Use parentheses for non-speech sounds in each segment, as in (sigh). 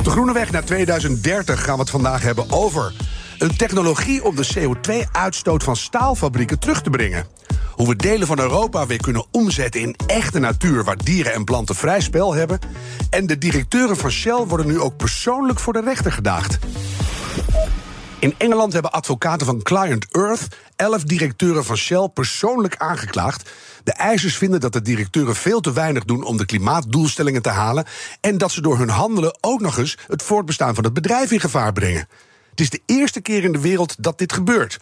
Op de groene weg naar 2030 gaan we het vandaag hebben over een technologie om de CO2-uitstoot van staalfabrieken terug te brengen. Hoe we delen van Europa weer kunnen omzetten in echte natuur waar dieren en planten vrij spel hebben. En de directeuren van Shell worden nu ook persoonlijk voor de rechter gedaagd. In Engeland hebben advocaten van Client Earth elf directeuren van Shell persoonlijk aangeklaagd. De eisers vinden dat de directeuren veel te weinig doen om de klimaatdoelstellingen te halen. En dat ze door hun handelen ook nog eens het voortbestaan van het bedrijf in gevaar brengen. Het is de eerste keer in de wereld dat dit gebeurt.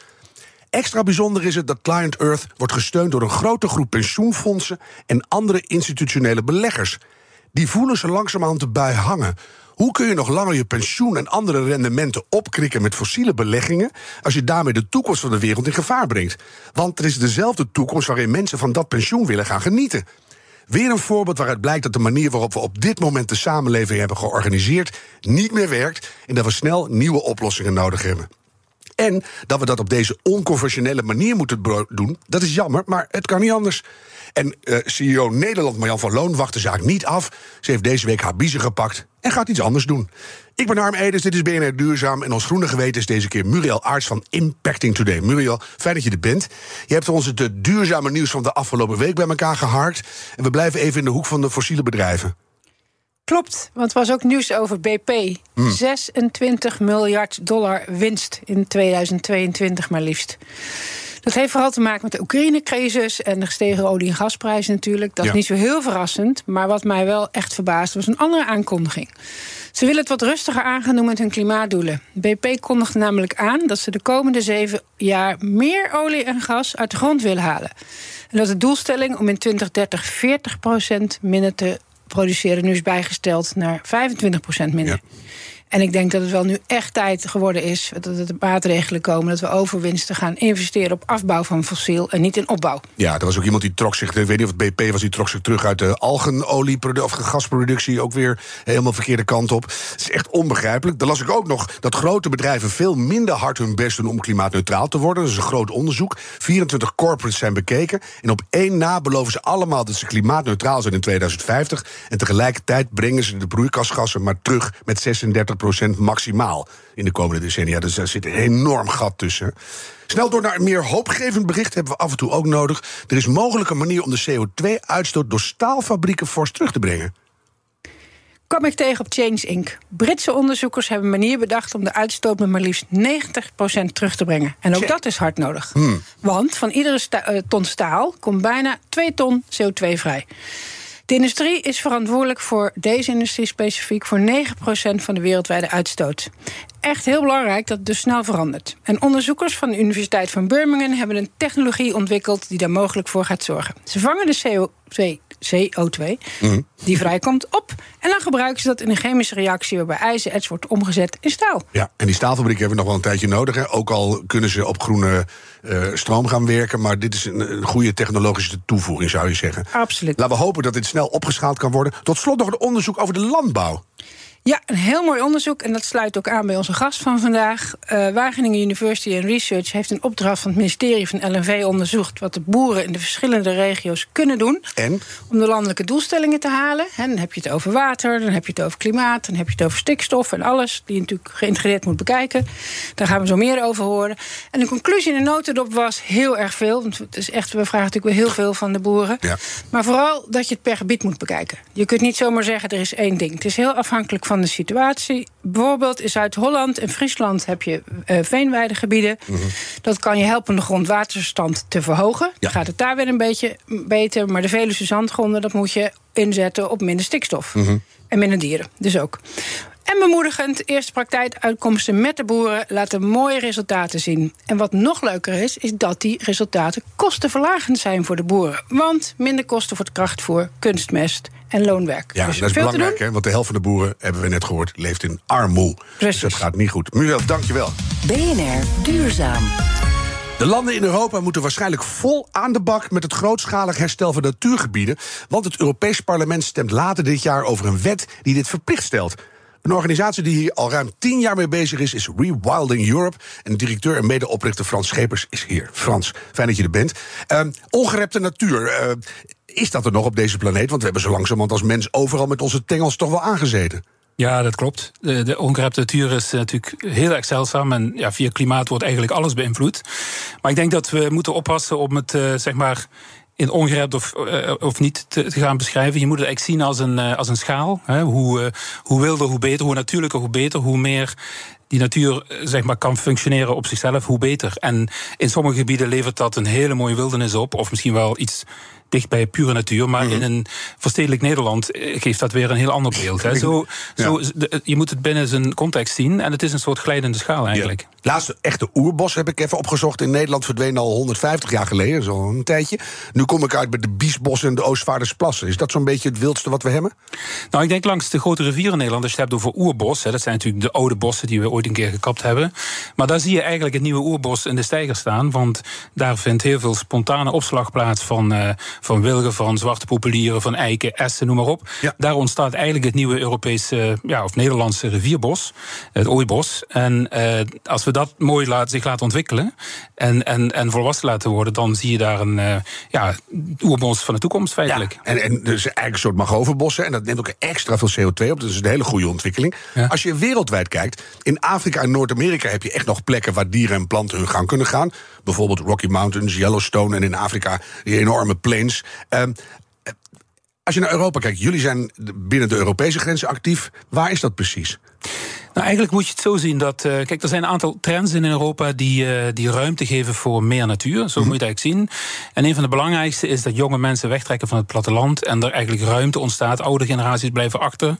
Extra bijzonder is het dat Client Earth wordt gesteund door een grote groep pensioenfondsen en andere institutionele beleggers. Die voelen ze langzamerhand de bui hangen. Hoe kun je nog langer je pensioen en andere rendementen opkrikken met fossiele beleggingen als je daarmee de toekomst van de wereld in gevaar brengt? Want er is dezelfde toekomst waarin mensen van dat pensioen willen gaan genieten. Weer een voorbeeld waaruit blijkt dat de manier waarop we op dit moment de samenleving hebben georganiseerd niet meer werkt en dat we snel nieuwe oplossingen nodig hebben. En dat we dat op deze onconventionele manier moeten doen, dat is jammer, maar het kan niet anders. En uh, CEO Nederland, Marjan van Loon, wacht de zaak niet af. Ze heeft deze week haar biezen gepakt en gaat iets anders doen. Ik ben Harm Edens, dit is BNR Duurzaam. En ons groene geweten is deze keer Muriel Aarts van Impacting Today. Muriel, fijn dat je er bent. Je hebt ons het duurzame nieuws van de afgelopen week bij elkaar geharkt. En we blijven even in de hoek van de fossiele bedrijven. Klopt, want er was ook nieuws over BP. 26 miljard dollar winst in 2022 maar liefst. Dat heeft vooral te maken met de Oekraïne-crisis en de gestegen olie- en gasprijzen natuurlijk. Dat is niet zo heel verrassend. Maar wat mij wel echt verbaasde was een andere aankondiging. Ze willen het wat rustiger aan gaan doen met hun klimaatdoelen. BP kondigde namelijk aan dat ze de komende zeven jaar meer olie en gas uit de grond willen halen. En dat de doelstelling om in 2030 40% minder te produceren nu is bijgesteld naar 25% minder. En ik denk dat het wel nu echt tijd geworden is dat er maatregelen komen dat we overwinsten gaan investeren op afbouw van fossiel en niet in opbouw. Ja, er was ook iemand die trok zich, ik weet niet of het BP was, die trok zich terug uit de algenolie of gasproductie ook weer helemaal verkeerde kant op. Het is echt onbegrijpelijk. Dan las ik ook nog dat grote bedrijven veel minder hard hun best doen om klimaatneutraal te worden. Dat is een groot onderzoek. 24 corporates zijn bekeken. En op één na beloven ze allemaal dat ze klimaatneutraal zijn in 2050. En tegelijkertijd brengen ze de broeikasgassen maar terug met 36 maximaal in de komende decennia. Dus daar zit een enorm gat tussen. Snel door naar een meer hoopgevend bericht hebben we af en toe ook nodig. Er is mogelijk een manier om de CO2-uitstoot door staalfabrieken fors terug te brengen. Kwam ik tegen op Change Inc. Britse onderzoekers hebben een manier bedacht om de uitstoot met maar liefst 90% terug te brengen. En ook dat is hard nodig. Want van iedere ton staal komt bijna 2 ton CO2 vrij. De industrie is verantwoordelijk voor deze industrie specifiek voor 9% van de wereldwijde uitstoot. Echt heel belangrijk dat het dus snel verandert. En onderzoekers van de Universiteit van Birmingham hebben een technologie ontwikkeld die daar mogelijk voor gaat zorgen. Ze vangen de CO2 CO2, die vrijkomt, op. En dan gebruiken ze dat in een chemische reactie waarbij ijzererts wordt omgezet in staal. Ja, en die staalfabrieken hebben we nog wel een tijdje nodig. Hè. Ook al kunnen ze op groene uh, stroom gaan werken. Maar dit is een, een, goede technologische toevoeging, zou je zeggen. Absoluut. Laten we hopen dat dit snel opgeschaald kan worden. Tot slot nog een onderzoek over de landbouw. Ja, een heel mooi onderzoek. En dat sluit ook aan bij onze gast van vandaag. Uh, Wageningen University and Research heeft een opdracht van het ministerie van LNV onderzocht. wat de boeren in de verschillende regio's kunnen doen. En? Om de landelijke doelstellingen te halen. En dan heb je het over water, dan heb je het over klimaat, dan heb je het over stikstof en alles. Die je natuurlijk geïntegreerd moet bekijken. Daar gaan we zo meer over horen. En de conclusie in de notendop was heel erg veel. Want het is echt, we vragen natuurlijk weer heel veel van de boeren. Ja. Maar vooral dat je het per gebied moet bekijken. Je kunt niet zomaar zeggen er is één ding. Het is heel afhankelijk van de situatie. Bijvoorbeeld in Zuid-Holland en Friesland heb je uh, veenweidegebieden. Mhm. Dat kan je helpen de grondwaterstand te verhogen. Dan gaat het daar weer een beetje beter. Maar de Veluwe zandgronden, dat moet je inzetten op minder stikstof. Mhm. En minder dieren, dus ook. En bemoedigend, eerste praktijkuitkomsten met de boeren laten mooie resultaten zien. En wat nog leuker is, is dat die resultaten kostenverlagend zijn voor de boeren. Want minder kosten voor het krachtvoer, kunstmest en loonwerk. Ja, Dus dat is belangrijk, hè, want de helft van de boeren, hebben we net gehoord, leeft in armoe. Precies. Dus dat gaat niet goed. Muriel, dankjewel. BNR Duurzaam. De landen in Europa moeten waarschijnlijk vol aan de bak met het grootschalig herstel van natuurgebieden. Want het Europees Parlement stemt later dit jaar over een wet die dit verplicht stelt. Een organisatie die hier al ruim tien jaar mee bezig is, is Rewilding Europe. En de directeur en medeoprichter Frans Schepers is hier. Frans, fijn dat je er bent. Ehm, ongerepte natuur. eh, is dat er nog op deze planeet? Want we hebben zo langzamerhand als mens overal met onze tengels toch wel aangezeten. Ja, dat klopt. De, de ongerepte natuur is eh, natuurlijk heel erg zeldzaam. En ja, via klimaat wordt eigenlijk alles beïnvloed. Maar ik denk dat we moeten oppassen om het, eh, zeg maar in ongerept of, eh, of niet te, gaan beschrijven. Je moet het eigenlijk zien als een, als een schaal. Hè. Hoe, hoe wilder, hoe beter. Hoe natuurlijker, hoe beter. Hoe meer die natuur zeg maar, kan functioneren op zichzelf, hoe beter. En in sommige gebieden levert dat een hele mooie wildernis op. Of misschien wel iets dicht bij pure natuur. Maar in een verstedelijk Nederland eh, geeft dat weer een heel ander beeld. Hè. Zo, zo, de- je moet het binnen zijn context zien. En het is een soort glijdende schaal eigenlijk. Ja. Laatste echte oerbos heb ik even opgezocht. In Nederland verdween al 150 jaar geleden, zo een tijdje. Nu kom ik uit bij de Biesbossen en de Oostvaardersplassen. Is dat zo'n beetje het wildste wat we hebben? Nou, ik denk langs de grote rivieren in Nederland, als je het hebt over oerbos, hè, dat zijn natuurlijk de oude bossen die we ooit een keer gekapt hebben. Maar daar zie je eigenlijk het nieuwe oerbos in de steiger staan. Want daar vindt heel veel spontane opslag plaats van, eh, van wilgen, van zwarte populieren, van eiken, essen, noem maar op. Ja. Daar ontstaat eigenlijk het nieuwe Europese ja, of Nederlandse rivierbos, het ooibos. En eh, als we dat mooi laten, zich laten ontwikkelen en, en, en volwassen laten worden, dan zie je daar een eh, ja, oerbos van de toekomst feitelijk. En, en dus eigenlijk een soort magovenbossen. En dat neemt ook extra veel CO2 op. Dat is een hele goede ontwikkeling. Ja. Als je wereldwijd kijkt, in Afrika en Noord-Amerika heb je echt nog plekken waar dieren en planten hun gang kunnen gaan. Bijvoorbeeld Rocky Mountains, Yellowstone en in Afrika die enorme plains. Ehm, eh, als je naar Europa kijkt, jullie zijn binnen de Europese grenzen actief. Waar is dat precies? Nou, eigenlijk moet je het zo zien dat. eh, kijk, er zijn een aantal trends in Europa die, eh, die ruimte geven voor meer natuur. Zo moet je het eigenlijk zien. En een van de belangrijkste is dat jonge mensen wegtrekken van het platteland. En er eigenlijk ruimte ontstaat. Oude generaties blijven achter.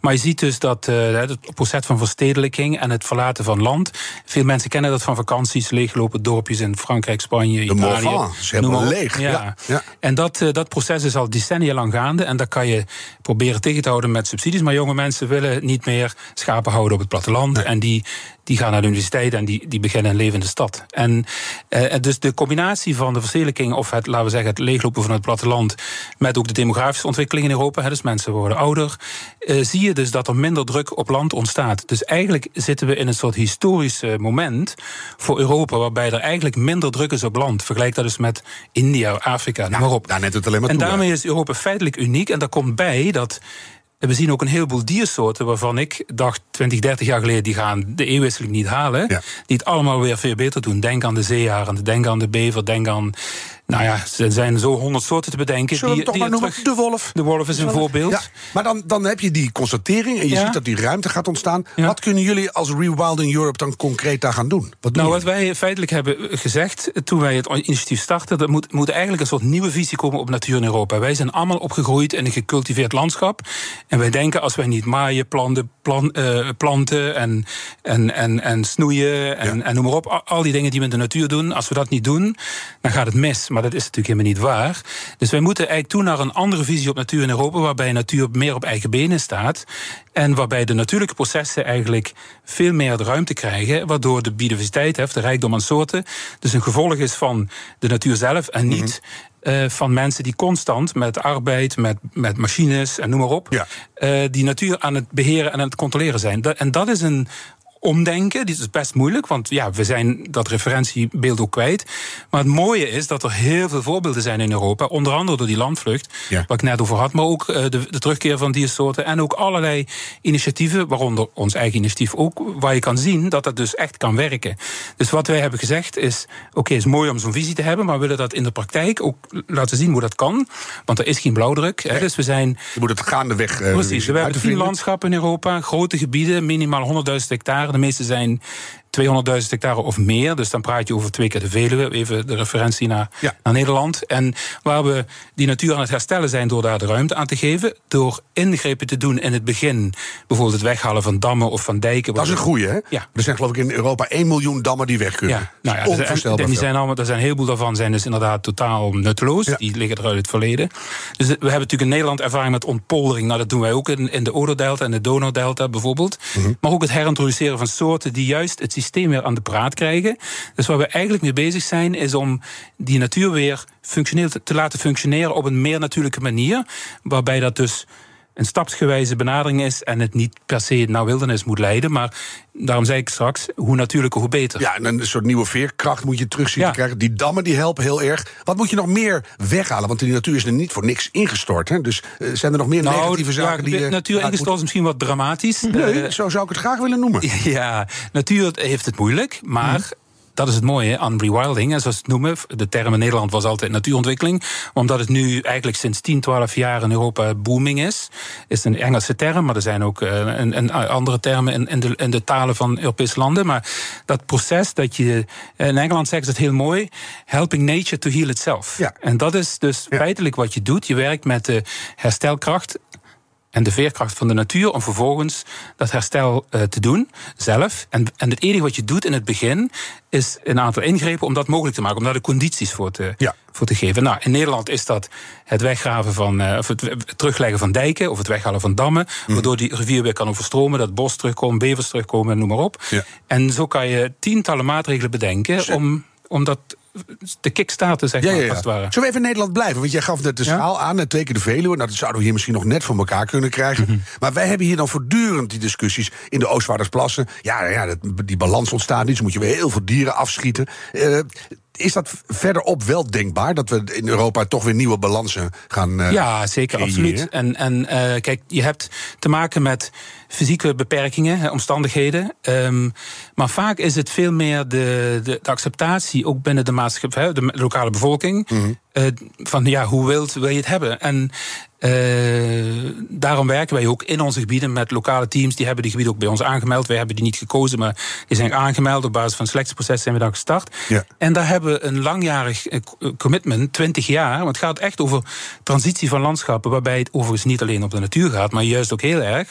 Maar je ziet dus dat eh, het proces van verstedelijking en het verlaten van land. Veel mensen kennen dat van vakanties, leeglopen dorpjes in Frankrijk, Spanje, De Italië. Morvan is helemaal leeg. Ja. Ja, ja. En dat, dat proces is al decennia lang gaande. En dat kan je proberen tegen te houden met subsidies. Maar jonge mensen willen niet meer schapen houden op het platteland. En die, die gaan naar de universiteit en die, die beginnen een levende stad. En eh, dus de combinatie van de verstedelijking, of het, laten we zeggen, het leeglopen van het platteland. met ook de demografische ontwikkeling in Europa. Hè, dus mensen worden ouder. eh, zie je dus dat er minder druk op land ontstaat. Dus eigenlijk zitten we in een soort historisch moment voor Europa. waarbij er eigenlijk minder druk is op land. Vergelijk dat dus met India, Afrika, noem maar op. Daar net het alleen maar En toe, daarmee is Europa feitelijk uniek. En daar komt bij dat. We zien ook een heleboel diersoorten waarvan ik dacht 20, 30 jaar geleden... die gaan de eeuwwisseling niet halen. Ja. Die het allemaal weer veel beter doen. Denk aan de zeearend, denk aan de bever, denk aan... Nou ja, er zijn zo honderd soorten te bedenken. Zullen die, toch die maar noemen? De wolf. De wolf is een voorbeeld. Ja, maar dan, dan heb je die constatering en je Ja. ziet dat die ruimte gaat ontstaan. Ja. Wat kunnen jullie als Rewilding Europe dan concreet daar gaan doen? Wat doen Nou, wat wij feitelijk hebben gezegd toen wij het initiatief startten, er moet, moet eigenlijk een soort nieuwe visie komen op natuur in Europa. Wij zijn allemaal opgegroeid in een gecultiveerd landschap. En wij denken als wij niet maaien, planten, plan, eh, planten en, en, en, en snoeien en, en noem maar op, al- al die dingen die we in de natuur doen, als we dat niet doen, dan gaat het mis. Maar dat is natuurlijk helemaal niet waar. Dus wij moeten eigenlijk toe naar een andere visie op natuur in Europa, waarbij natuur meer op eigen benen staat. En waarbij de natuurlijke processen eigenlijk veel meer de ruimte krijgen, waardoor de biodiversiteit, de rijkdom aan soorten, dus een gevolg is van de natuur zelf en niet. eh, van mensen die constant met arbeid, met, met machines en noem maar op, Ja. eh, die natuur aan het beheren en aan het controleren zijn. Dat- en dat is een omdenken. Dit is best moeilijk, want ja, we zijn dat referentiebeeld ook kwijt. Maar het mooie is dat er heel veel voorbeelden zijn in Europa. Onder andere door die landvlucht, Ja. waar ik net over had. Maar ook eh, de, de terugkeer van diersoorten. En ook allerlei initiatieven, waaronder ons eigen initiatief ook. Waar je kan zien dat dat dus echt kan werken. Dus wat wij hebben gezegd is: oké, het is mooi om zo'n visie te hebben. Maar we willen dat in de praktijk ook laten zien hoe dat kan. Want er is geen blauwdruk. Hè, dus we zijn Je moet het gaandeweg. eh, Precies, we hebben tien landschappen in Europa, grote gebieden, minimaal 100.000 hectare. De meeste zijn 200.000 hectare of meer. Dus dan praat je over twee keer de Veluwe. Even de referentie naar, Ja. naar Nederland. En waar we die natuur aan het herstellen zijn door daar de ruimte aan te geven. Door ingrepen te doen in het begin. Bijvoorbeeld het weghalen van dammen of van dijken. Dat is een goeie, hè? Ja. Er zijn geloof ik in Europa 1 miljoen dammen die weg kunnen. Ja, nou ja, en- Onvoorstelbaar en die zijn allemaal, er zijn een heleboel daarvan zijn dus inderdaad totaal nutteloos. Ja. Die liggen er uit het verleden. Dus we hebben natuurlijk in Nederland ervaring met ontpoldering. Nou, dat doen wij ook in, in de Odo-delta en de Donau-delta bijvoorbeeld. Mhm. Maar ook het herintroduceren van soorten die juist het systeem weer aan de praat krijgen. Dus waar we eigenlijk mee bezig zijn, is om die natuur weer functioneel te laten functioneren op een meer natuurlijke manier. Waarbij dat dus een stapsgewijze benadering is en het niet per se naar wildernis moet leiden. Maar daarom zei ik straks, hoe natuurlijker, hoe beter. Ja, en een soort nieuwe veerkracht moet je terug zien Ja. te krijgen. Die dammen die helpen heel erg. Wat moet je nog meer weghalen? Want die natuur is er niet voor niks ingestort. Hè? Dus eh, zijn er nog meer negatieve Nou, ja, zaken die... de je natuur ingestort is misschien wat dramatisch. Nee, Eh, zo zou ik het graag willen noemen. (laughs) ja, natuur heeft het moeilijk, maar. Mhm. Dat is het mooie aan rewilding, en zoals ze het noemen. De term in Nederland was altijd natuurontwikkeling. Omdat het nu eigenlijk sinds 10, 12 jaar in Europa booming is. Is een Engelse term, maar er zijn ook eh, en, en andere termen in, in, de, in de talen van Europese landen. Maar dat proces dat je. In Engeland zeggen ze het heel mooi: helping nature to heal itself. Ja. En dat is dus feitelijk wat je doet. Je werkt met de herstelkracht en de veerkracht van de natuur om vervolgens dat herstel eh, te doen zelf. En, en het enige wat je doet in het begin is een aantal ingrepen om dat mogelijk te maken, om daar de condities voor te, Ja. voor te geven. Nou, in Nederland is dat het weggraven van, eh, of het, terugleggen van dijken of het weghalen van dammen, Mhm. waardoor die rivier weer kan overstromen, dat bos terugkomt, bevers terugkomen, noem maar op. Ja. En zo kan je tientallen maatregelen bedenken om, om dat te kickstarten, zeg Ja, maar, ja, als het ja. ware. Zullen we even in Nederland blijven? Want jij gaf net de schaal aan, en twee keer de Veluwe. Nou, dat zouden we hier misschien nog net voor elkaar kunnen krijgen. Mhm. Maar wij hebben hier dan voortdurend die discussies in de Oostvaardersplassen. Ja, ja dat, die balans ontstaat niet, dus moet je weer heel veel dieren afschieten. Eh, is dat verderop wel denkbaar? Dat we in Europa toch weer nieuwe balansen gaan eh, Ja, zeker, creëren? absoluut. En, en eh, kijk, je hebt te maken met fysieke beperkingen, omstandigheden. Ehm, maar vaak is het veel meer de, de, de acceptatie, ook binnen de maatschappij, de lokale bevolking, Mhm. Eh, van ja, hoe wilt wil je het hebben? En eh, daarom werken wij ook in onze gebieden met lokale teams. Die hebben die gebieden ook bij ons aangemeld. Wij hebben die niet gekozen, maar die zijn aangemeld. Op basis van het selectieproces zijn we dan gestart. Ja. En daar hebben we een langjarig eh, commitment, 20 jaar. Want het gaat echt over transitie van landschappen. Waarbij het overigens niet alleen op de natuur gaat, maar juist ook heel erg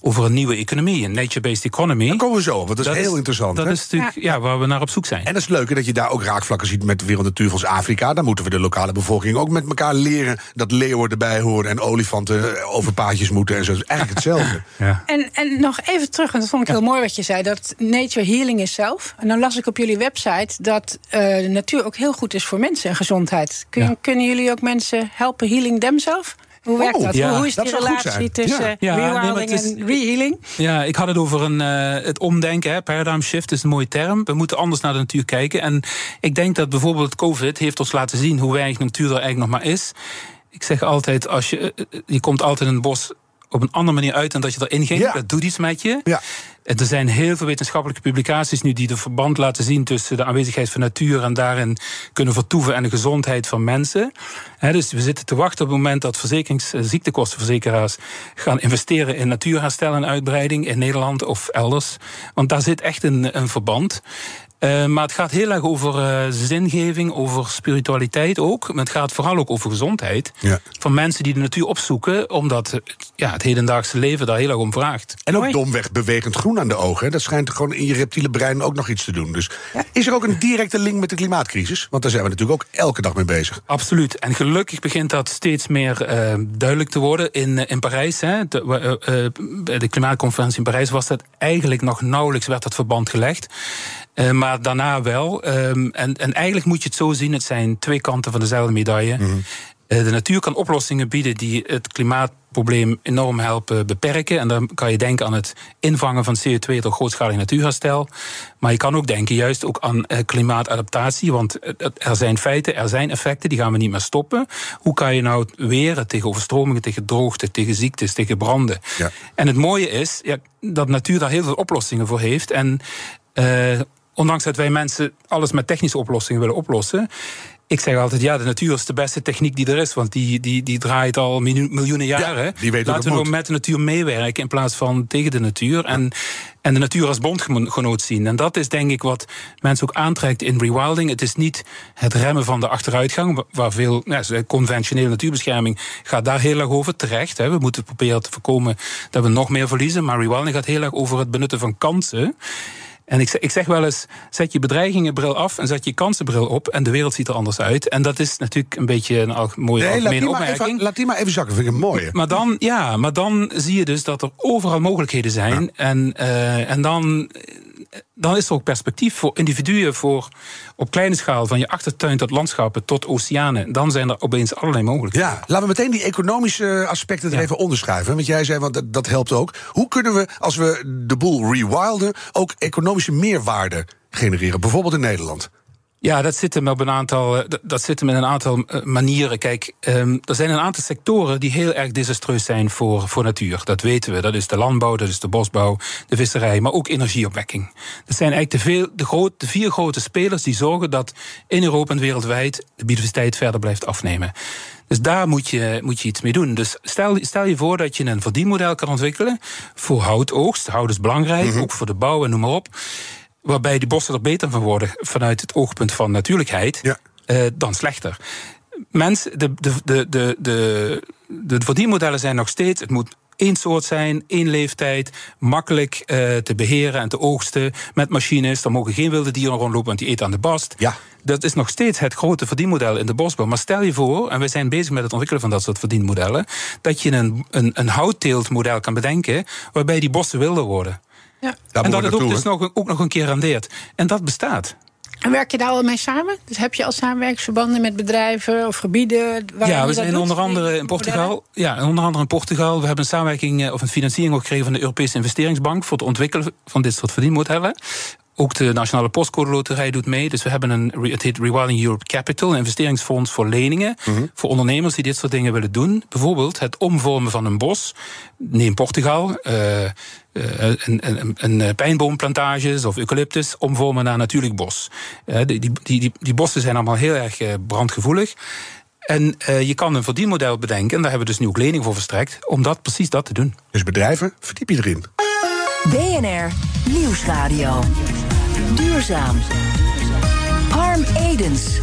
over een nieuwe economie, een nature-based economy. Daar komen we zo want dat is heel interessant. Dat hè? is natuurlijk ja. waar we naar op zoek zijn. En dat is leuk hè, dat je daar ook raakvlakken ziet met Wereld Natuurfonds Afrika. Dan moeten we de lokale bevolking ook met elkaar leren dat leeuwen erbij horen en olifanten eh, over paadjes moeten en zo. Dat is eigenlijk hetzelfde. (laughs) ja. En, en nog even terug, want dat vond ik heel mooi wat je zei, dat nature healing is zelf. En dan las ik op jullie website dat eh, de natuur ook heel goed is voor mensen en gezondheid. Kun, Ja. Kunnen jullie ook mensen helpen healing themselves? Hoe werkt Oh, dat? ja. Hoe- is die relatie tussen Ja. Nee, rewilding is- en rehealing? Ja, ik had het over een, eh, het omdenken. Hè. Paradigm shift is een mooie term. We moeten anders naar de natuur kijken. En ik denk dat bijvoorbeeld COVID heeft ons laten zien hoe weinig natuur er eigenlijk nog maar is. Ik zeg altijd, als je, eh, eh, je komt altijd in een bos op een andere manier uit dan dat je erin ging. Ja. Dat doet iets met je. Ja. En er zijn heel veel wetenschappelijke publicaties nu die de verband laten zien tussen de aanwezigheid van natuur en daarin kunnen vertoeven en de gezondheid van mensen. Dus we zitten te wachten op het moment dat verzekerings- eh, ziektekostenverzekeraars gaan investeren in natuurherstel en uitbreiding in Nederland of elders. Want daar zit echt een, een verband. Eh, maar het gaat heel erg over eh, zingeving, over spiritualiteit ook. Maar het gaat vooral ook over gezondheid. Ja. Van mensen die de natuur opzoeken, omdat ja, het hedendaagse leven daar heel erg om vraagt. En ook domweg bewegend groen aan de ogen. hè. Dat schijnt gewoon in je reptiele brein ook nog iets te doen. Dus is er ook een directe link met de klimaatcrisis? Want daar zijn we natuurlijk ook elke dag mee bezig. Absoluut. En gelukkig begint dat steeds meer eh, duidelijk te worden in, in Parijs. Hè. De, bij de klimaatconferentie in Parijs was dat eigenlijk nog nauwelijks werd dat verband gelegd. Eh, maar daarna wel. Ehm, en, en eigenlijk moet je het zo zien: het zijn twee kanten van dezelfde medaille. Eh, de natuur kan oplossingen bieden die het klimaatprobleem enorm helpen beperken. En dan kan je denken aan het invangen van CO2 door grootschalig natuurherstel. Maar je kan ook denken juist ook aan eh, klimaatadaptatie. Want eh, er zijn feiten, er zijn effecten, die gaan we niet meer stoppen. Hoe kan je nou weren tegen overstromingen, tegen droogte, tegen ziektes, tegen branden? Ja. En het mooie is ja, dat natuur daar heel veel oplossingen voor heeft. En ondanks dat wij mensen alles met technische oplossingen willen oplossen. Ik zeg altijd, ja, de natuur is de beste techniek die er is. Want die, die, die draait al miljoen- miljoenen jaren. die weet hoe Laten we moet. met de natuur meewerken in plaats van tegen de natuur. En En de natuur als bondgenoot zien. En dat is denk ik wat mensen ook aantrekt in rewilding. Het is niet het remmen van de achteruitgang, waar veel ja, conventionele natuurbescherming gaat daar heel erg over. Terecht. Hè. We moeten proberen te voorkomen dat we nog meer verliezen. Maar rewilding gaat heel erg over het benutten van kansen. En ik zeg, ik zeg wel eens: zet je bedreigingenbril af en zet je kansenbril op. En de wereld ziet er anders uit. En dat is natuurlijk een beetje een mooie nee, algemene laat opmerking. Even, laat die maar even zakken, vind ik een mooie. Maar dan, ja, maar dan zie je dus dat er overal mogelijkheden zijn. En, uh, en dan dan is er ook perspectief voor individuen, voor op kleine schaal, van je achtertuin tot landschappen tot oceanen. Dan zijn er opeens allerlei mogelijkheden. Ja, laten we meteen die economische aspecten er even onderschrijven. Want jij zei, want dat, dat helpt ook. Hoe kunnen we, als we de boel rewilden, ook economische meerwaarde genereren? Bijvoorbeeld in Nederland. Ja, dat zit hem op een aantal, eh, dat zit hem in een aantal eh, manieren. Kijk, um, er zijn een aantal sectoren die heel erg desastreus zijn voor, voor natuur. Dat weten we. Dat is de landbouw, dat is de bosbouw, de visserij, maar ook energieopwekking. Dat zijn eigenlijk de, veel, de, groot, de vier grote spelers die zorgen dat in Europa en wereldwijd de biodiversiteit verder blijft afnemen. Dus daar moet je, moet je iets mee doen. Dus stel, stel je voor dat je een verdienmodel kan ontwikkelen voor houtoogst. Hout is belangrijk, mhm. ook voor de bouw en noem maar op waarbij die bossen er beter van worden vanuit het oogpunt van natuurlijkheid, ja. uh, dan slechter. Mensen, de, de, de, de, de, de verdienmodellen zijn nog steeds, het moet één soort zijn, één leeftijd, makkelijk uh, te beheren en te oogsten met machines. Er mogen geen wilde dieren rondlopen, want die eten aan de bast. Ja. Dat is nog steeds het grote verdienmodel in de bosbouw. Maar stel je voor, en we zijn bezig met het ontwikkelen van dat soort verdienmodellen, dat je een, een, een houtteeltmodel kan bedenken waarbij die bossen wilder worden. Ja. en dat het ook, dus nog, ook nog een keer rendeert. En dat bestaat. En werk je daar al mee samen? Dus heb je al samenwerksverbanden met bedrijven of gebieden? Waar ja, we zijn onder andere in Portugal. Ja, onder andere in Portugal. We hebben een samenwerking eh, of een financiering ook gekregen van de Europese Investeringsbank voor het ontwikkelen van dit soort verdienmodellen. Ook de Nationale Postcode Loterij doet mee. Dus we hebben een, het heet Rewilding Europe Capital, een investeringsfonds voor leningen. Mhm. Voor ondernemers die dit soort dingen willen doen. Bijvoorbeeld het omvormen van een bos. Neem Portugal. Uh, een, een, een, pijnboomplantages of eucalyptus omvormen naar natuurlijk bos. Uh, die, die, die, die bossen zijn allemaal heel erg brandgevoelig. En uh, je kan een verdienmodel bedenken, en daar hebben we dus nu ook lening voor verstrekt, om dat, precies dat te doen. Dus bedrijven, verdiep je erin. BNR Nieuwsradio. Duurzaam. Harm Edens.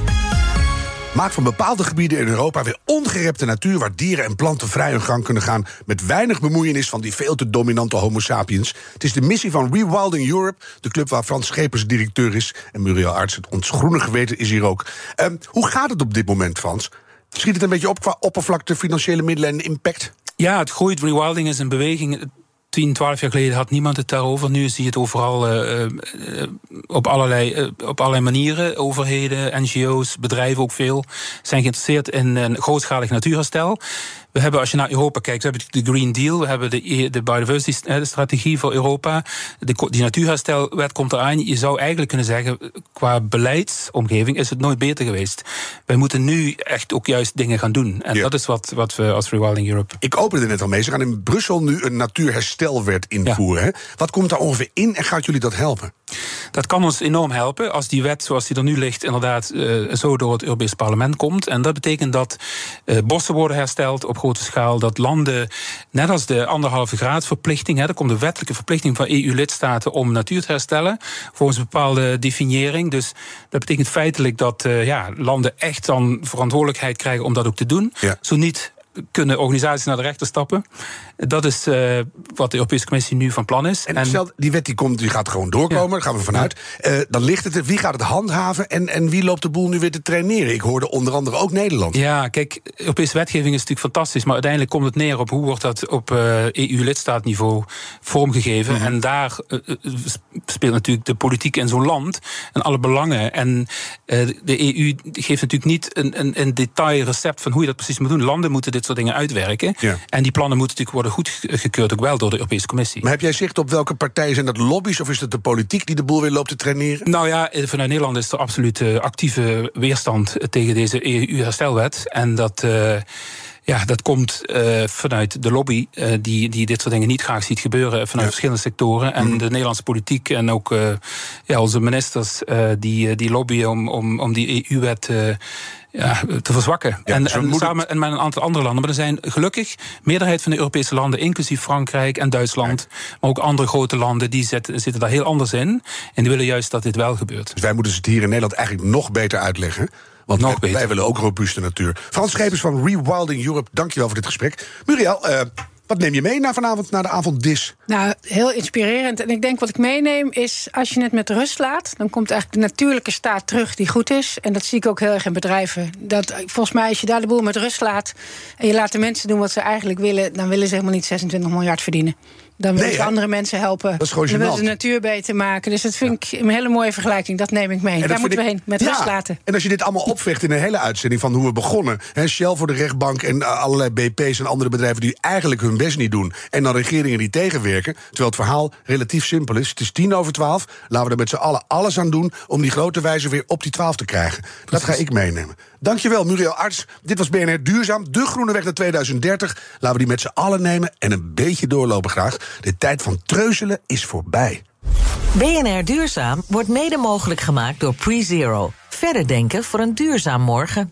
Maakt van bepaalde gebieden in Europa weer ongerepte natuur... waar dieren en planten vrij hun gang kunnen gaan... met weinig bemoeienis van die veel te dominante homo sapiens. Het is de missie van Rewilding Europe, de club waar Frans Schepers directeur is... en Muriel Arts, het ons groene geweten, is hier ook. Um, hoe gaat het op dit moment, Frans? Schiet het een beetje op qua oppervlakte, financiële middelen en impact? Ja, het groeit. Rewilding is een beweging 10, 12 jaar geleden had niemand het daarover. Nu zie je het overal uh, uh, op, allerlei, op allerlei manieren. Overheden, NGO's, bedrijven ook veel zijn geïnteresseerd in een grootschalig natuurherstel. We hebben, als je naar Europa kijkt, we hebben de Green Deal, we hebben de, de biodiversity-strategie voor Europa. De, die natuurherstelwet komt eraan. Je zou eigenlijk kunnen zeggen, qua beleidsomgeving is het nooit beter geweest. Wij moeten nu echt ook juist dingen gaan doen. En dat is wat, wat we als Rewilding Europe. Ik opende net al mee. Ze gaan in Brussel nu een natuurherstelwet invoeren. Wat komt daar ongeveer in en gaat jullie dat helpen? Dat kan ons enorm helpen als die wet zoals die er nu ligt inderdaad uh, zo door het Europees Parlement komt. En dat betekent dat uh, bossen worden hersteld op grote schaal. Dat landen, net als de anderhalve graad verplichting, hè, er komt een wettelijke verplichting van EU-lidstaten om natuur te herstellen. Volgens een bepaalde definiëring. Dus dat betekent feitelijk dat uh, ja, landen echt dan verantwoordelijkheid krijgen om dat ook te doen. Zo niet kunnen organisaties naar de rechter stappen. Dat is uh, wat de Europese Commissie nu van plan is. En, stel, die wet die komt, die gaat gewoon doorkomen, daar gaan we vanuit. Uh, dan ligt het er, wie gaat het handhaven en, en wie loopt de boel nu weer te traineren? Ik hoorde onder andere ook Nederland. Ja, kijk, Europese wetgeving is natuurlijk fantastisch, maar uiteindelijk komt het neer op hoe wordt dat op uh, eh, EU-lidstaatniveau vormgegeven. Mhm. En daar speelt natuurlijk de politiek in zo'n land en alle belangen. En de EU geeft natuurlijk niet een, een, een detail recept van hoe je dat precies moet doen. Landen moeten dit soort dingen uitwerken. Ja. En die plannen moeten natuurlijk worden goedgekeurd, ook wel door de Europese Commissie. Maar heb jij zicht op welke partijen zijn dat lobby's of is het de politiek die de boel weer loopt te traineren? Nou ja, vanuit Nederland is er absoluut uh, actieve weerstand tegen deze EU-herstelwet. En dat. Uh, ja, dat komt uh, vanuit de lobby, uh, die, die dit soort dingen niet graag ziet gebeuren vanuit verschillende sectoren. En mm. de Nederlandse politiek en ook uh, ja, onze ministers die, die lobbyen om, om, om die EU-wet ja, te verzwakken. Ja, en, dus en moeten- samen en met een aantal andere landen. Maar er zijn gelukkig meerderheid van de Europese landen, inclusief Frankrijk en Duitsland, maar ook andere grote landen, die zitten, zitten daar heel anders in. En die willen juist dat dit wel gebeurt. Dus wij moeten het hier in Nederland eigenlijk nog beter uitleggen. Want Nog wij, beter. wij willen ook robuuste natuur. Frans Schepers van Rewilding Europe, dankjewel voor dit gesprek. Muriel, eh, wat neem je mee naar vanavond, naar de avonddis? Nou, heel inspirerend. En ik denk wat ik meeneem is, als je het met rust laat... dan komt eigenlijk de natuurlijke staat terug die goed is. En dat zie ik ook heel erg in bedrijven. Dat, volgens mij, als je daar de boel met rust laat... en je laat de mensen doen wat ze eigenlijk willen... dan willen ze helemaal niet 26 miljard verdienen. Dan Nee, hè? andere mensen helpen. Dat is gewoon dan gênant. de natuur beter maken. Dus dat vind ik een hele mooie vergelijking. Dat neem ik mee. En Daar moeten we heen, met Ja, rust laten. En als je dit allemaal opvecht in een hele uitzending van hoe we begonnen. Shell voor de rechtbank en eh, allerlei BP's en andere bedrijven die eigenlijk hun best niet doen. En dan regeringen die tegenwerken. Terwijl het verhaal relatief simpel is. Het is tien over twaalf. Laten we er met z'n allen alles aan doen om die grote wijze weer op die twaalf te krijgen. Dat ga ik meenemen. Dankjewel, Muriel Arts. Dit was BNR Duurzaam, de groene weg naar 2030. Laten we die met z'n allen nemen en een beetje doorlopen graag. De tijd van treuzelen is voorbij. BNR Duurzaam wordt mede mogelijk gemaakt door PreZero. Verder denken voor een duurzaam morgen.